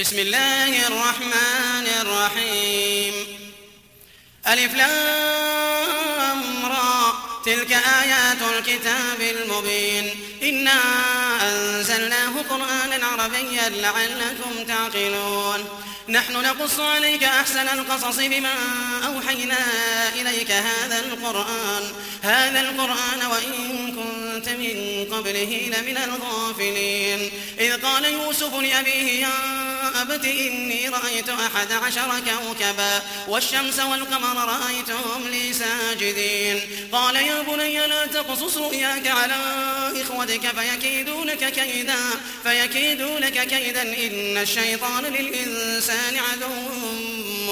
بسم الله الرحمن الرحيم. ألف لام را. تلك آيات الكتاب المبين. إنا أنزلناه قرآنا عربيا لعلكم تعقلون. نحن نقص عليك أحسن القصص بما أوحينا إليك هذا القرآن. هذا القرآن وإن كنت من قبله لمن الغافلين. إذ قال يوسف لأبيه يا أبت إني رأيت أحد عشر كوكبا والشمس والقمر رأيتهم لي ساجدين. قال يا بني لا تقصص رؤياك على إخوتك فيكيدوا لك كيدا فيكيدوا لك كيدا إن الشيطان للإنسان عدو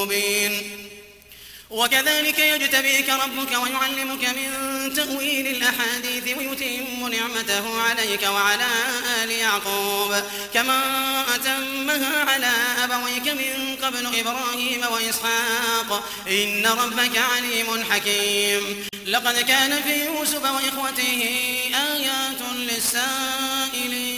مبين. وكذلك يجتبيك ربك ويعلمك من تأويل الأحاديث ويتم نعمته عليك وعلى آل يعقوب. كما أتمها على أبويك من قبل إبراهيم وإسحاق. إن ربك عليم حكيم. لقد كان في يوسف وإخوته آيات للسائلين.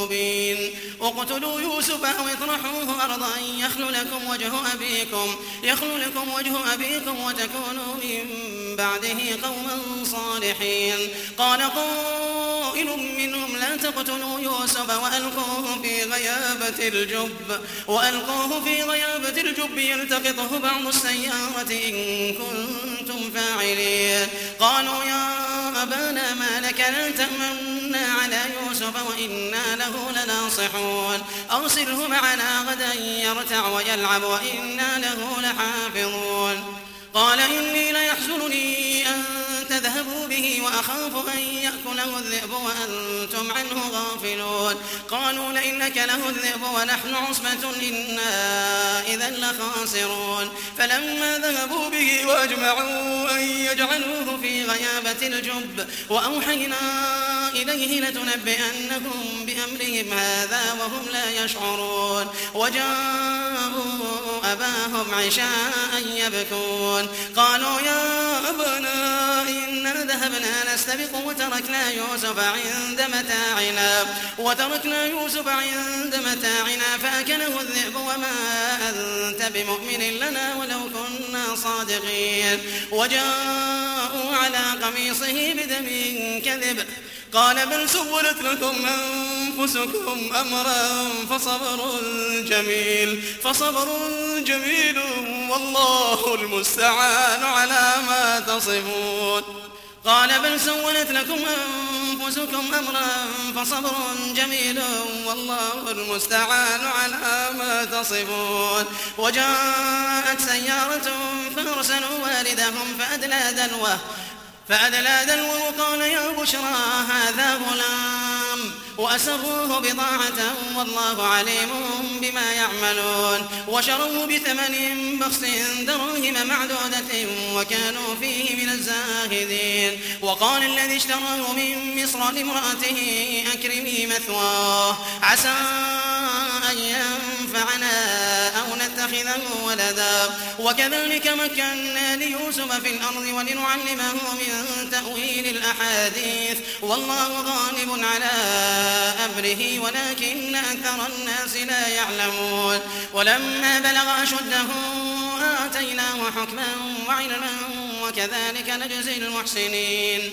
مبين. اقتلوا يوسف أو اطرحوه أرضا يخل لكم وجه أبيكم. يخل لكم وجه أبيكم وتكونوا من بعده قوما صالحين. قال قائل منهم لا تقتلوا يوسف وألقوه في غيابة الجب. وألقوه في غيابة الجب يلتقطه بعض السيارة إن كنتم فاعلين. قالوا يا أبانا ما لك لا تأمنا على يوسف وإنا له لناصحون. أرسله معنا غدا يرتع ويلعب وإنا له لحافظون. قال إني ليحزنني أن تذهبوا به وأخاف أن يأكله الذئب وأنتم عنه غافلون. قالوا لئن له الذئب ونحن عصبة إنا إذا لخاسرون. فلما ذهبوا به وأجمعوا أن يجعلوه في غيابة الجب وأوحينا إليه لتنبئنهم بأمرهم هذا وهم لا يشعرون. وجاءوا أباهم عشاء يبكون. قالوا يا أبنا إنا ذهبنا نستبق وتركنا يوسف عند متاعنا وتركنا يوسف عند متاعنا فأكله الذئب وما أنت بمؤمن لنا ولو كنا صادقين وجاءوا على قميصه بدم كذب قال بل سولت لكم أنفسكم أمرا فصبر جميل فصبر جميل والله المستعان على ما تصفون قال بل سولت لكم أنفسكم أمرا فصبر جميل والله المستعان على ما تصفون. وجاءت سيارة فأرسلوا واردهم فأدلى دلوه فأدلى دلو وقال يا بشرى هذا غلام. وأسروه بضاعة والله عليم بما يعملون وشروه بثمن بخس دراهم معدودة وكانوا فيه من الزاهدين وقال الذي اشتراه من مصر لامرأته أكرمي مثواه عسى ينفعنا أو نتخذه ولدا. وكذلك مكنا ليوسف في الأرض ولنعلمه من تأويل الأحاديث. والله غالب على أمره ولكن أكثر الناس لا يعلمون. ولما بلغ أشده آتيناه حكما وعلما وكذلك نجزي المحسنين.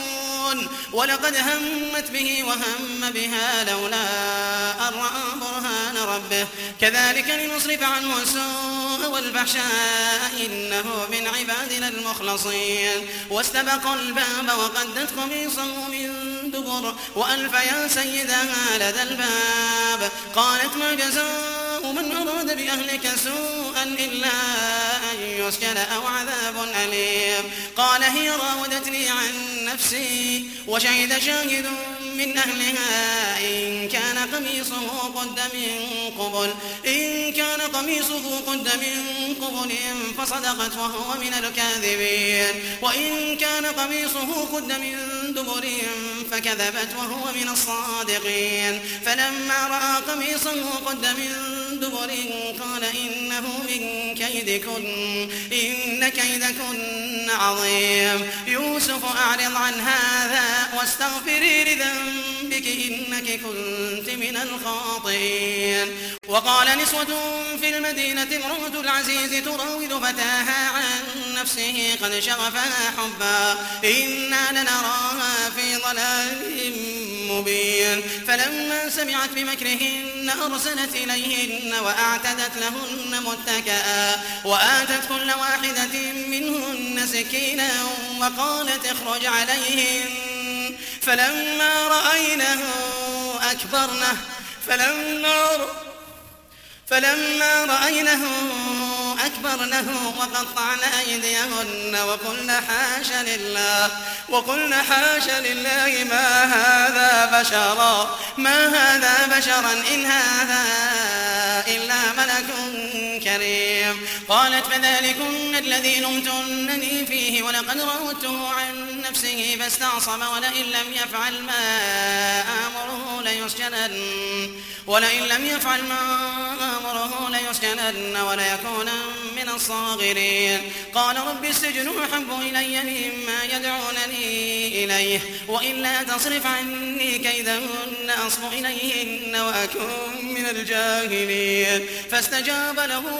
ولقد همت به وهم بها لولا أن رأى برهان ربه. كذلك لنصرف عنه السوء والفحشاء إنه من عبادنا المخلصين. واستبق الباب وقدت قميصه من دبر وألف يا سيدها لدى الباب. قالت ما جزاء من أراد بأهلك سوءا إلا يسجن أو عذاب أليم. قال هي راودتني عن نفسي وشهد شاهد من أهلها. إن كان قميصه قد من قبل إن كان قميصه قد من قبل فصدقت وهو من الكاذبين. وإن كان قميصه قد من دبر فكذبت وهو من الصادقين. فلما رأى قميصه قد من دبر قال إنه من كيدكن إن كيدكن عظيم. يوسف أعرض عن هذا واستغفري لذنبك إنك كنت من الخاطئين. وقال نسوة في المدينة امرأة العزيز تراود فتاها عن نفسه قد شغفها حبا. إنا لنراها في ضلال مبين. فلما سمعت بمكرهن أرسلت إليهن وأعتدت لهن متكئا. وآتت كل واحدة منهن سكينا وقالت اخرج عليهن. فلما رأينه أكبرنه فلما فلما رأينه أكبرنه وقطعن أيديهن وقلن حاش لله وقلن حاش لله ما هذا بشرا ما هذا بشرا إن هذا إلا ملك كريم. قالت فذلكن الذي لمتنني فيه ولقد راودته عن نفسه فاستعصم ولئن لم يفعل ما آمره ليسجنن. ولئن لم يفعل ما آمره ليسجنن وليكونن من الصاغرين. قال رب السجن أحب إلي مما يدعونني إليه وإلا تصرف عني كيدهن أصب إليهن وأكن من الجاهلين. فاستجاب له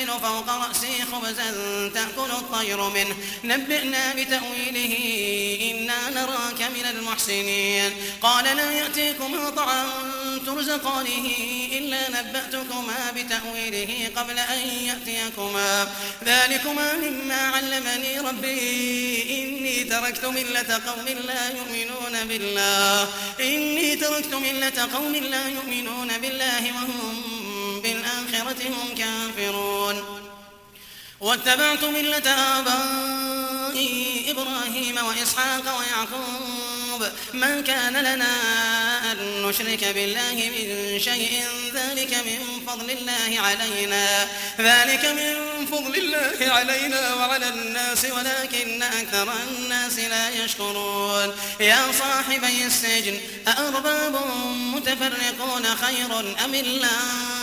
أحمل فوق رأسي خبزا تأكل الطير منه. نبئنا بتأويله إنا نراك من المحسنين. قال لا يأتيكما طعام ترزقانه إلا نبأتكما بتأويله قبل أن يأتيكما. ذلكما مما علمني ربي. إني تركت ملة قوم لا يؤمنون بالله. إني تركت ملة قوم لا يؤمنون بالله وهم بالآخرة هم كافرون. واتبعت ملة آبائي إبراهيم وإسحاق ويعقوب. ما كان لنا أن نشرك بالله من شيء. ذلك من فضل الله علينا. ذلك من فضل الله علينا وعلى الناس ولكن أكثر الناس لا يشكرون. يا صاحبي السجن أأرباب متفرقون خير أم الله؟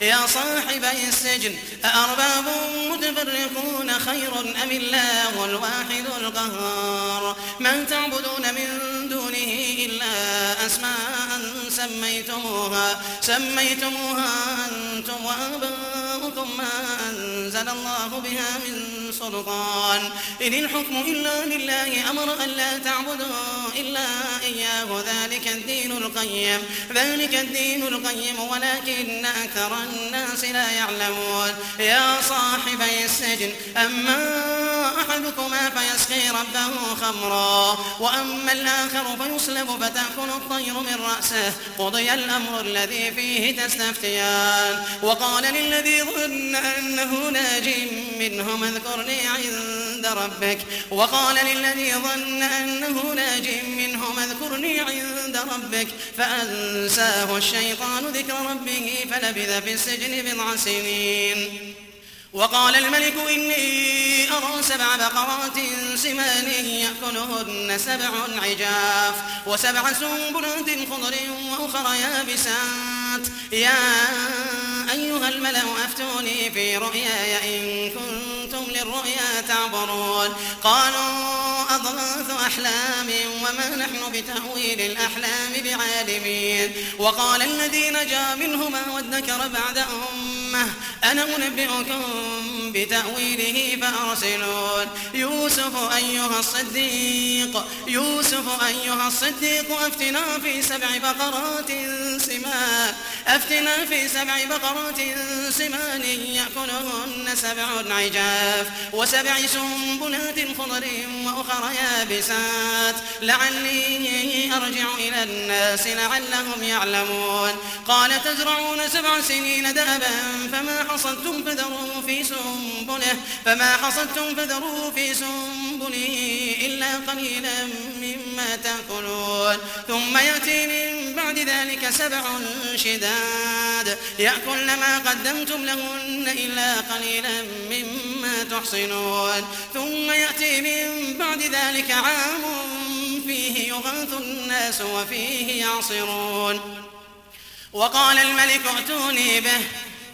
يا صاحبي السجن أأرباب متفرقون خير أم الله الواحد القهار؟ من تعبدون من دونه أسماء سميتموها سميتموها أنتم وآباؤكم ما أنزل الله بها من سلطان. إن الحكم إلا لله أمر أن لا تعبدوا إلا إياه ذلك الدين القيم ذلك الدين القيم ولكن أكثر الناس لا يعلمون. يا صاحبي السجن أما أحدكما فيسقي ربه خمرا وأما الآخر فيصلب فتأكل الطير من رأسه. قضي الأمر الذي فيه تستفتيان. وقال للذي ظن أنه ناج منهم اذكرني عند ربك. وقال للذي ظن أنه ناج منهم اذكرني عند ربك. فأنساه الشيطان ذكر ربه فلبث في السجن بضع سنين. وقال الملك إني أرى سبع بقرات سمان يأكلهن سبع عجاف وسبع سنبلات خضر وأخر يابسات. يا أيها الملأ أفتوني في رؤياي إن كنتم للرؤيا تعبرون. قالوا أضغاث أحلام وما نحن بتأويل الأحلام بعالمين. وقال الذي نجا منهما وادكر بعد أمه أنا أنبئكم بتأويله فأرسلون. يوسف أيها الصديق يوسف أيها الصديق أفتنا في سبع بقرات سمان أفتنا في سبع بقرات سمان يأكلهن سبع عجاف وسبع سنبلات خضر وأخر يابسات. لعلي أرجع إلى الناس لعلهم يعلمون. قال تزرعون سبع سنين دابا فما حصدتم فذروا في سنبله. فما حصدتم فذروا في سنبله إلا قليلا مما تأكلون. ثم يأتي من بعد ذلك سبع شداد. يأكل ما قدمتم لهن إلا قليلا مما تحصنون ثم يأتي من بعد ذلك عام فيه يغاث الناس وفيه يعصرون. وقال الملك ائتوني به.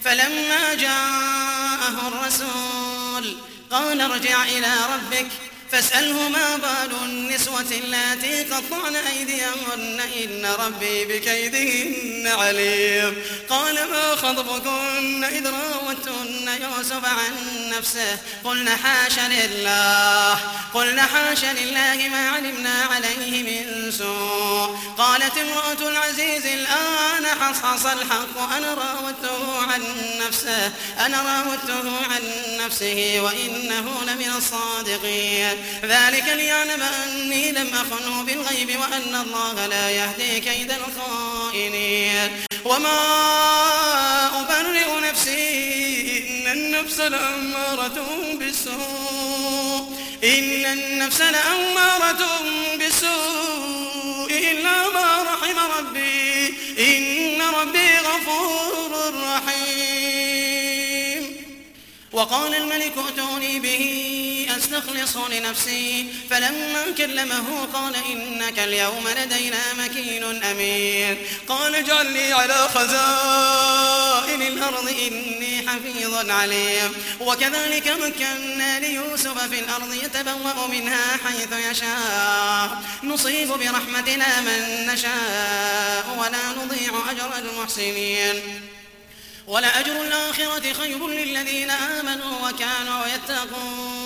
فلما جاءه الرسول قال ارجع إلى ربك. فاسأله ما بال النسوة اللاتي قطعن أيديهن إن ربي بكيدهن عليم. قال ما خطبكن؟ إذ راوتن يوسف عن نفسه. قلنا حاش لله. قلنا حاش لله ما علمنا عليه من سوء. قالت امرأة العزيز الآن حصحص الحق. أنا راودته عن نفسه. أنا راودته عن نفسه وإنه لمن الصادقين. ذلك ليعلم أني لم أخنه بالغيب وأن الله لا يهدي كيد الخائنين. وما أبرئ نفسي إن النفس لأمارة بالسوء إن النفس لأمارة بالسوء إلا ما رحم ربي. إن ربي غفور رحيم. وقال الملك ائتوني به أستخلص لنفسي فلما كلمه قال إنك اليوم لدينا مكين أمين. قال اجعل لي على خزائن الأرض إني حفيظ عليم. وكذلك مكنا ليوسف في الأرض يتبوأ منها حيث يشاء. نصيب برحمتنا من نشاء ولا نضيع أجر المحسنين. ولأجر الآخرة خير للذين آمنوا وكانوا يتقون.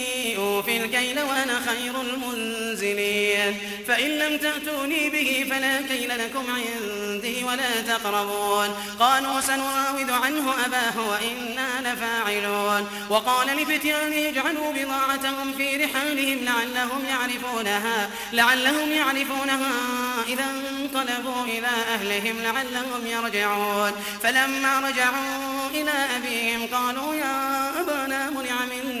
أوفي الكيل وأنا خير المنزلين. فإن لم تأتوني به فلا كيل لكم عندي ولا تقربون. قالوا سنراود عنه أباه وإنا لفاعلون. وقال لفتيانه اجعلوا بضاعتهم في رحالهم لعلهم يعرفونها لعلهم يعرفونها إذا انقلبوا إلى أهلهم لعلهم يرجعون. فلما رجعوا إلى أبيهم قالوا يا أبانا منع منا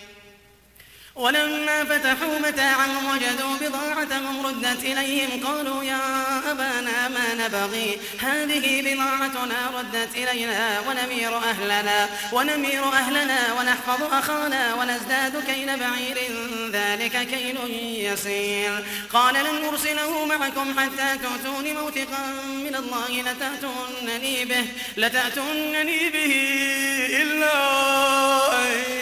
ولما فتحوا متاعهم وجدوا بضاعتهم ردت إليهم قالوا يا أبانا ما نبغي؟ هذه بضاعتنا ردت إلينا ونمير أهلنا ونمير أهلنا ونحفظ أخانا ونزداد كيل بعير ذلك كيل يسير. قال لن أرسله معكم حتى تؤتون موثقا من الله لتأتونني به لتأتونني به إلا أن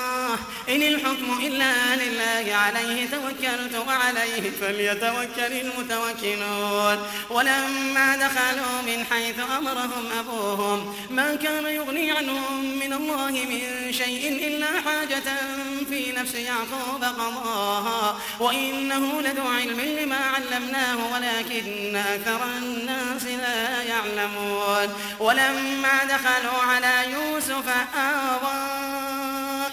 إن الحكم إلا لله عليه توكلت وعليه فليتوكل المتوكلون. ولما دخلوا من حيث أمرهم أبوهم ما كان يغني عنهم من الله من شيء إلا حاجة في نفس يعقوب قضاها. وإنه لذو علم لما علمناه ولكن أكثر الناس لا يعلمون. ولما دخلوا على يوسف آوى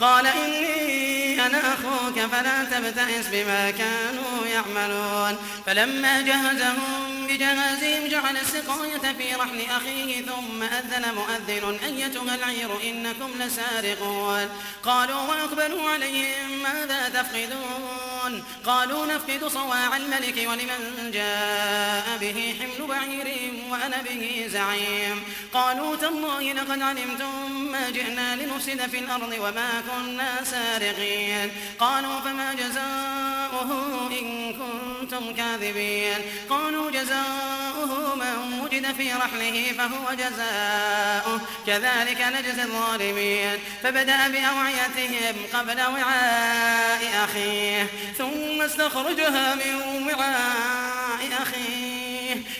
قال إني أنا أخوك فلا تبتئس بما كانوا يعملون. فلما جهزهم بجهازهم جعل السقاية في رحل أخيه ثم أذن مؤذن أيتها العير إنكم لسارقون. قالوا وأقبلوا عليهم ماذا تفقدون؟ قالوا نفقد صواع الملك ولمن جاء به حمل بعير وأنا به زعيم. قالوا تالله لقد علمتم ما جئنا لنفسد في الأرض وما كنا سارقين. قالوا فما جزاؤه إن كنتم كاذبين. قالوا جزاؤه من وجد في رحله فهو جزاؤه. كذلك نجزي الظالمين. فبدأ بأوعيتهم قبل وعاء أخيه. ثم استخرجها من وعاء أخيه.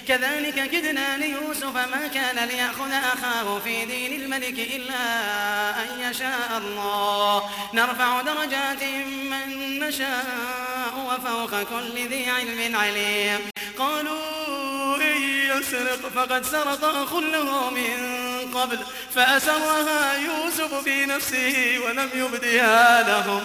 كذلك كدنا ليوسف ما كان ليأخذ أخاه في دين الملك إلا أن يشاء الله. نرفع درجات من نشاء وفوق كل ذي علم عليم. قالوا إن يسرق فقد سرق أخ له من قبل فأسرها يوسف في نفسه ولم يبدها لهم.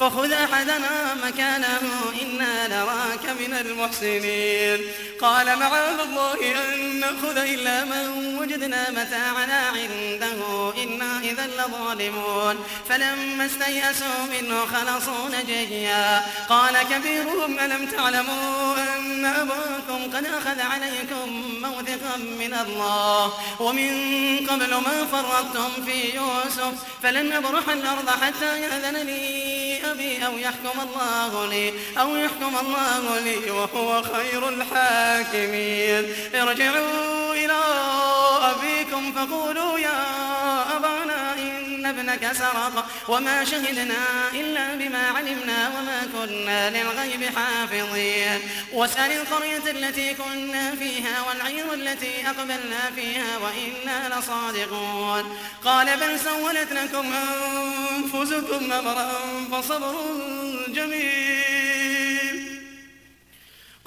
فخذ أحدنا مكانه إنا نراك من المحسنين. قال معاذ الله أن نأخذ إلا من وجدنا متاعنا عنده إنا إذا لظالمون. فلما استيأسوا منه خلصوا نجيا. قال كبيرهم ألم تعلموا أن أباكم قد أخذ عليكم موثقا من الله؟ ومن قبل ما فرطتم في يوسف فلن أبرح الأرض حتى يأذن لي أبي أو يحكم الله لي أو يحكم الله لي وهو خير الحاكمين. ارجعوا إلى أبيكم فقولوا يا ابنك سرق وما شهدنا إلا بما علمنا وما كنا للغيب حافظين. واسأل القرية التي كنا فيها والعير التي أقبلنا فيها وإنا لصادقون. قال بل سولت لكم أنفسكم أمرا فصبر جميل.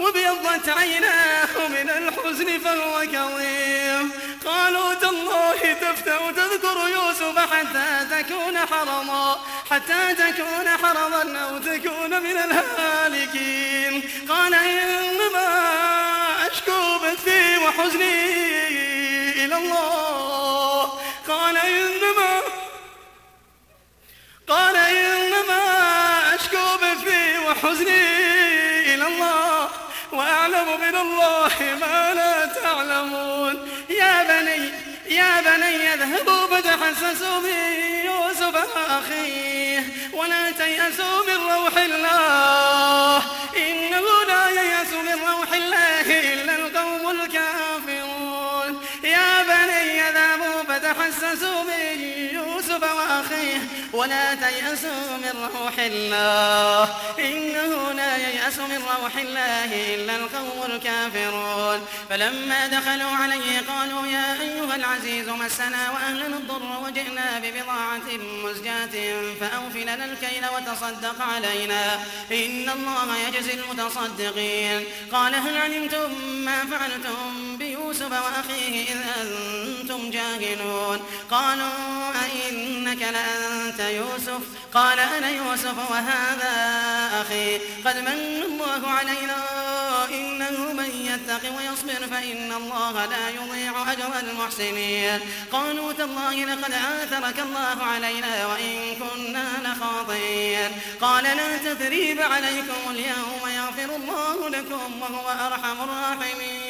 وابيضت عيناه من الحزن فهو كظيم. قالوا تالله تفتأ تذكر يوسف حتى تكون حرما حتى تكون حرما أو تكون من الهالكين. قال إنما أشكو بثي وحزني إلى الله. قال إنما قال إنما أشكو بثي وحزني وأعلم من الله ما لا تعلمون. يا بني يا بني اذهبوا فتحسسوا من يوسف أخيه ولا تيأسوا من روح الله. إنه لا ييأس من روح الله إلا القوم الكافرون. يا بني اذهبوا فتحسسوا من يوسف وأخيه ولا تيأسوا من روح الله. إنه لا ييأس من روح الله إلا القوم الكافرون. فلما دخلوا عليه قالوا يا أيها العزيز مسنا وأهلنا الضر وجئنا ببضاعة مزجاة فأوف لنا الكيل وتصدق علينا. إن الله يجزي المتصدقين. قال هل علمتم ما فعلتم بيوسف يوسف وأخيه إذ أنتم جاهلون. قالوا أئنك لأنت يوسف؟ قال أنا يوسف وهذا أخي. قد من الله علينا إنه من يتق ويصبر فإن الله لا يضيع أجر المحسنين. قالوا تالله لقد آثرك الله علينا وإن كنا لخاطئين. قال لا تثريب عليكم اليوم يغفر الله لكم وهو أرحم الراحمين.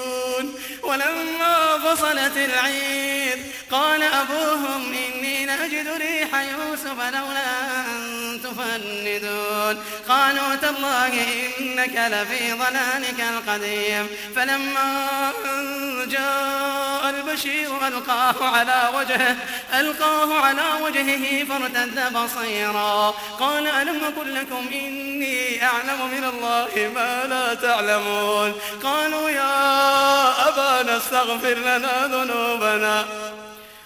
ولما فصلت العير قال أبوهم إني لأجد ريح يوسف لولا أن تفندون. قالوا تالله إنك لفي ضلالك القديم. فلما جاء البشير ألقاه على وجهه ألقاه على وجهه فارتد بصيرا. قال ألم أقل لكم إني أعلم من الله ما لا تعلمون؟ قالوا يا أبانا استغفر لنا ذنوبنا.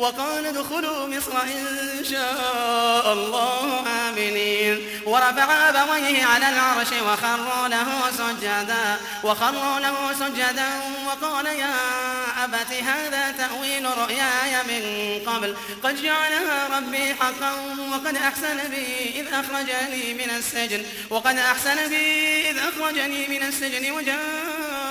وقال ادخلوا مصر إن شاء الله آمنين. ورفع أبويه على العرش وخروا له سجدا وخروا له سجدا وقال يا أبت هذا تأويل رؤياي من قبل. قد جعلها ربي حقا وقد أحسن بي إذ أخرجني من السجن وقد أحسن بي إذ أخرجني من السجن وجاء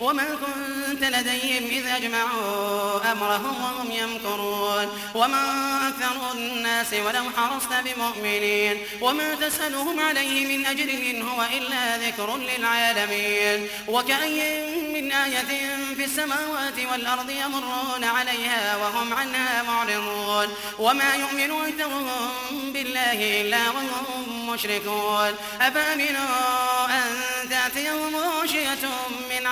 وما كنت لديهم إذ أجمعوا أمرهم وهم يمكرون. وما أكثر الناس ولو حرصت بمؤمنين. وما تسألهم عليه من أجر إن هو إلا ذكر للعالمين. وكأي من آية في السماوات والأرض يمرون عليها وهم عنها معرضون. وما يؤمن أكثرهم بالله إلا وهم مشركون. أفأمنوا أن تأتيهم غاشية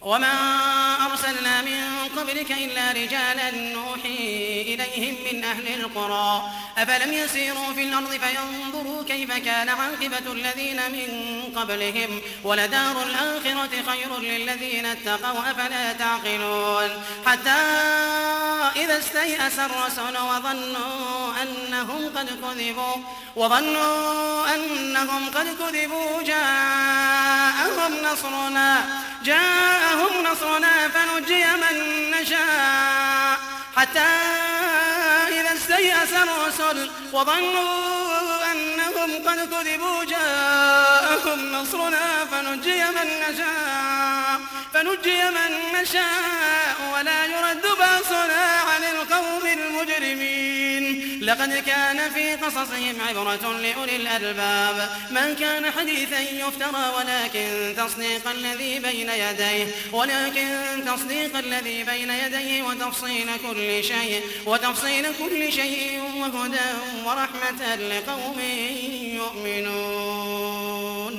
وما أرسلنا من قبلك إلا رجالا نوحي إليهم من أهل القرى أفلم يسيروا في الأرض فينظروا كيف كان عاقبة الذين من قبلهم ولدار الآخرة خير للذين اتقوا أفلا تعقلون حتى إذا استيأس الرسل وظنوا أنهم قد كذبوا وظنوا أنهم قد كذبوا جاءهم نصرنا جاءهم نصرنا فنجي من نشاء. حتى إذا استيأس الرسل وظنوا أنهم قد كذبوا جاءهم نصرنا فنجي من نشاء فنجي من نشاء ولا يرد بأسنا عن القوم المجرمين. لقد كان في قصصهم عبرة لأولي الألباب. ما كان حديثا يفترى ولكن تصديق الذي بين يديه ولكن تصديق الذي بين يديه وتفصيل كل شيء وتفصيل كل شيء وهدى ورحمة لقوم يؤمنون.